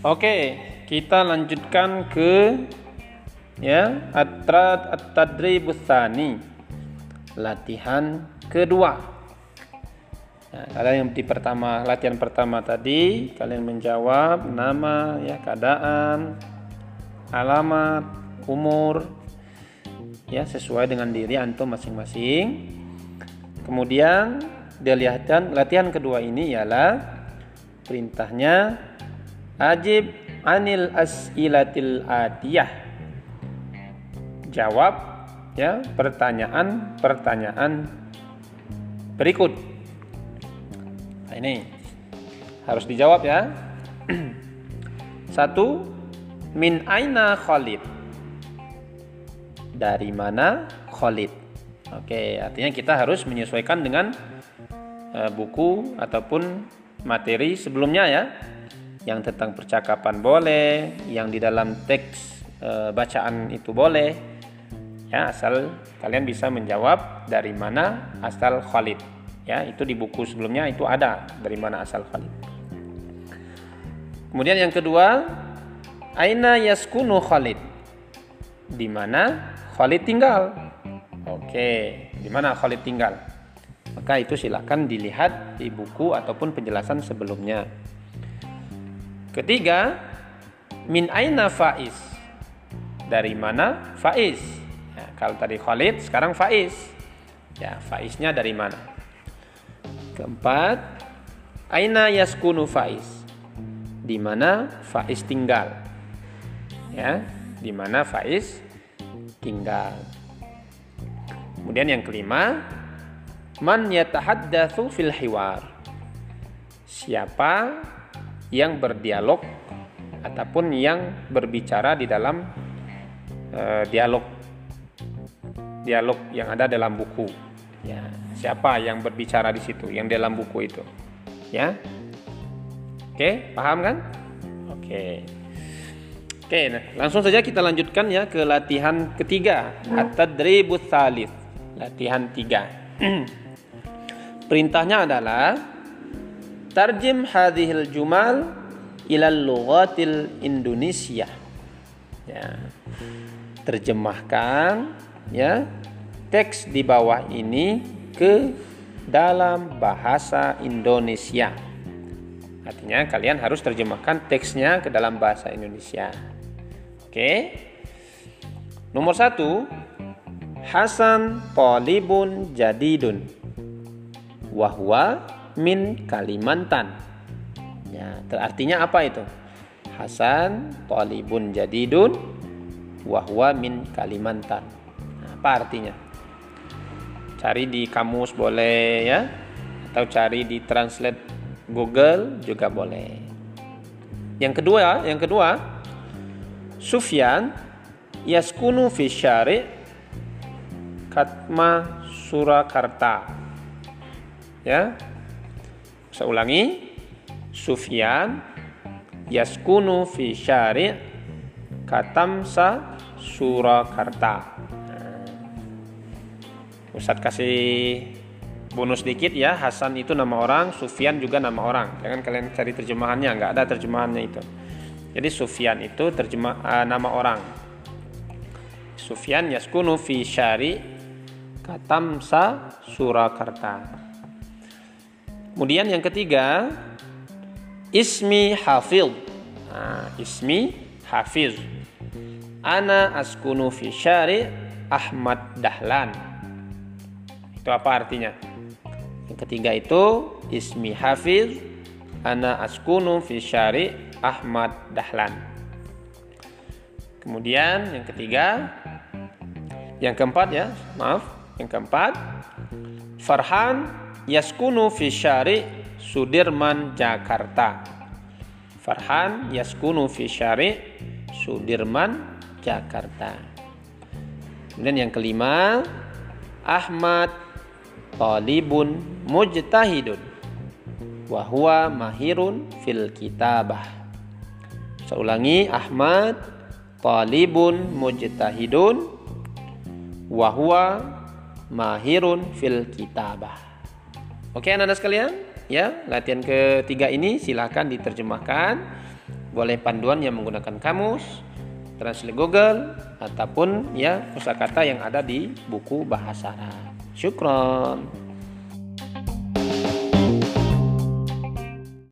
Oke, kita lanjutkan ke ya atrat at-tadribus tsani. Latihan kedua. Nah, kalian yang di pertama latihan pertama tadi kalian menjawab nama ya keadaan, alamat, umur ya sesuai dengan diri antum masing-masing. Kemudian dilihatkan latihan kedua ini ialah perintahnya Ajib anil as'ilatil atiyah. Jawab ya pertanyaan-pertanyaan berikut. Nah, ini harus dijawab ya. Satu, min aina Khalid? Dari mana Khalid? Oke, artinya kita harus menyesuaikan dengan uh, buku ataupun materi sebelumnya ya yang tentang percakapan boleh, yang di dalam teks e, bacaan itu boleh. Ya, asal kalian bisa menjawab dari mana asal Khalid. Ya, itu di buku sebelumnya itu ada dari mana asal Khalid. Kemudian yang kedua, aina yaskunu Khalid? Di mana Khalid tinggal? Oke, di mana Khalid tinggal? Maka itu silakan dilihat di buku ataupun penjelasan sebelumnya. Ketiga, min aina Faiz? Dari mana Faiz? Ya, kalau tadi Khalid, sekarang Faiz. Ya, Faiznya dari mana? Keempat, aina yaskunu Faiz? Di mana Faiz tinggal? Ya, di mana Faiz tinggal? Kemudian yang kelima, man yatahaddatsu fil hiwar? Siapa yang berdialog ataupun yang berbicara di dalam uh, dialog. Dialog yang ada dalam buku. Ya siapa yang berbicara di situ yang dalam buku itu? Ya? Oke paham kan? Oke. Oke nah, langsung saja kita lanjutkan ya ke latihan ketiga. At-tadribus salis. Latihan tiga. Perintahnya adalah Tarjim hadhil jumal ilal lughatil Indonesia. Ya. Terjemahkan ya teks di bawah ini ke dalam bahasa Indonesia. Artinya kalian harus terjemahkan teksnya ke dalam bahasa Indonesia. Oke. Nomor satu, Hasan Polibun Jadidun. Wahwa min Kalimantan. Ya, artinya apa itu? Hasan talibun jadidun wahwa min Kalimantan. Nah, apa artinya? Cari di kamus boleh ya atau cari di translate Google juga boleh. Yang kedua, yang kedua, Sufyan yaskunu fi syari Katma Surakarta. Ya, saya ulangi. Sufyan yaskunu fi syari' Katamsa Surakarta. Nah, Ustadz kasih bonus dikit ya. Hasan itu nama orang, Sufyan juga nama orang. Jangan kalian cari terjemahannya, nggak ada terjemahannya itu. Jadi Sufyan itu terjemah uh, nama orang. Sufyan yaskunu fi syari Katamsa Surakarta. Kemudian yang ketiga, ismi hafiz. Nah, ismi hafiz. Ana askunu fi syari Ahmad Dahlan. Itu apa artinya? Yang ketiga itu ismi hafiz ana askunu fi syari Ahmad Dahlan. Kemudian yang ketiga, yang keempat ya, maaf, yang keempat, Farhan yaskunu fi syari Sudirman Jakarta. Farhan yaskunu fi syari Sudirman Jakarta. Kemudian yang kelima, Ahmad talibun mujtahidun wa huwa mahirun fil kitabah. Saya ulangi, Ahmad talibun mujtahidun wa huwa mahirun fil kitabah. Oke anak-anak sekalian, ya latihan ketiga ini silahkan diterjemahkan boleh panduan yang menggunakan kamus, translate Google ataupun ya kosakata yang ada di buku bahasa Arab. Syukron.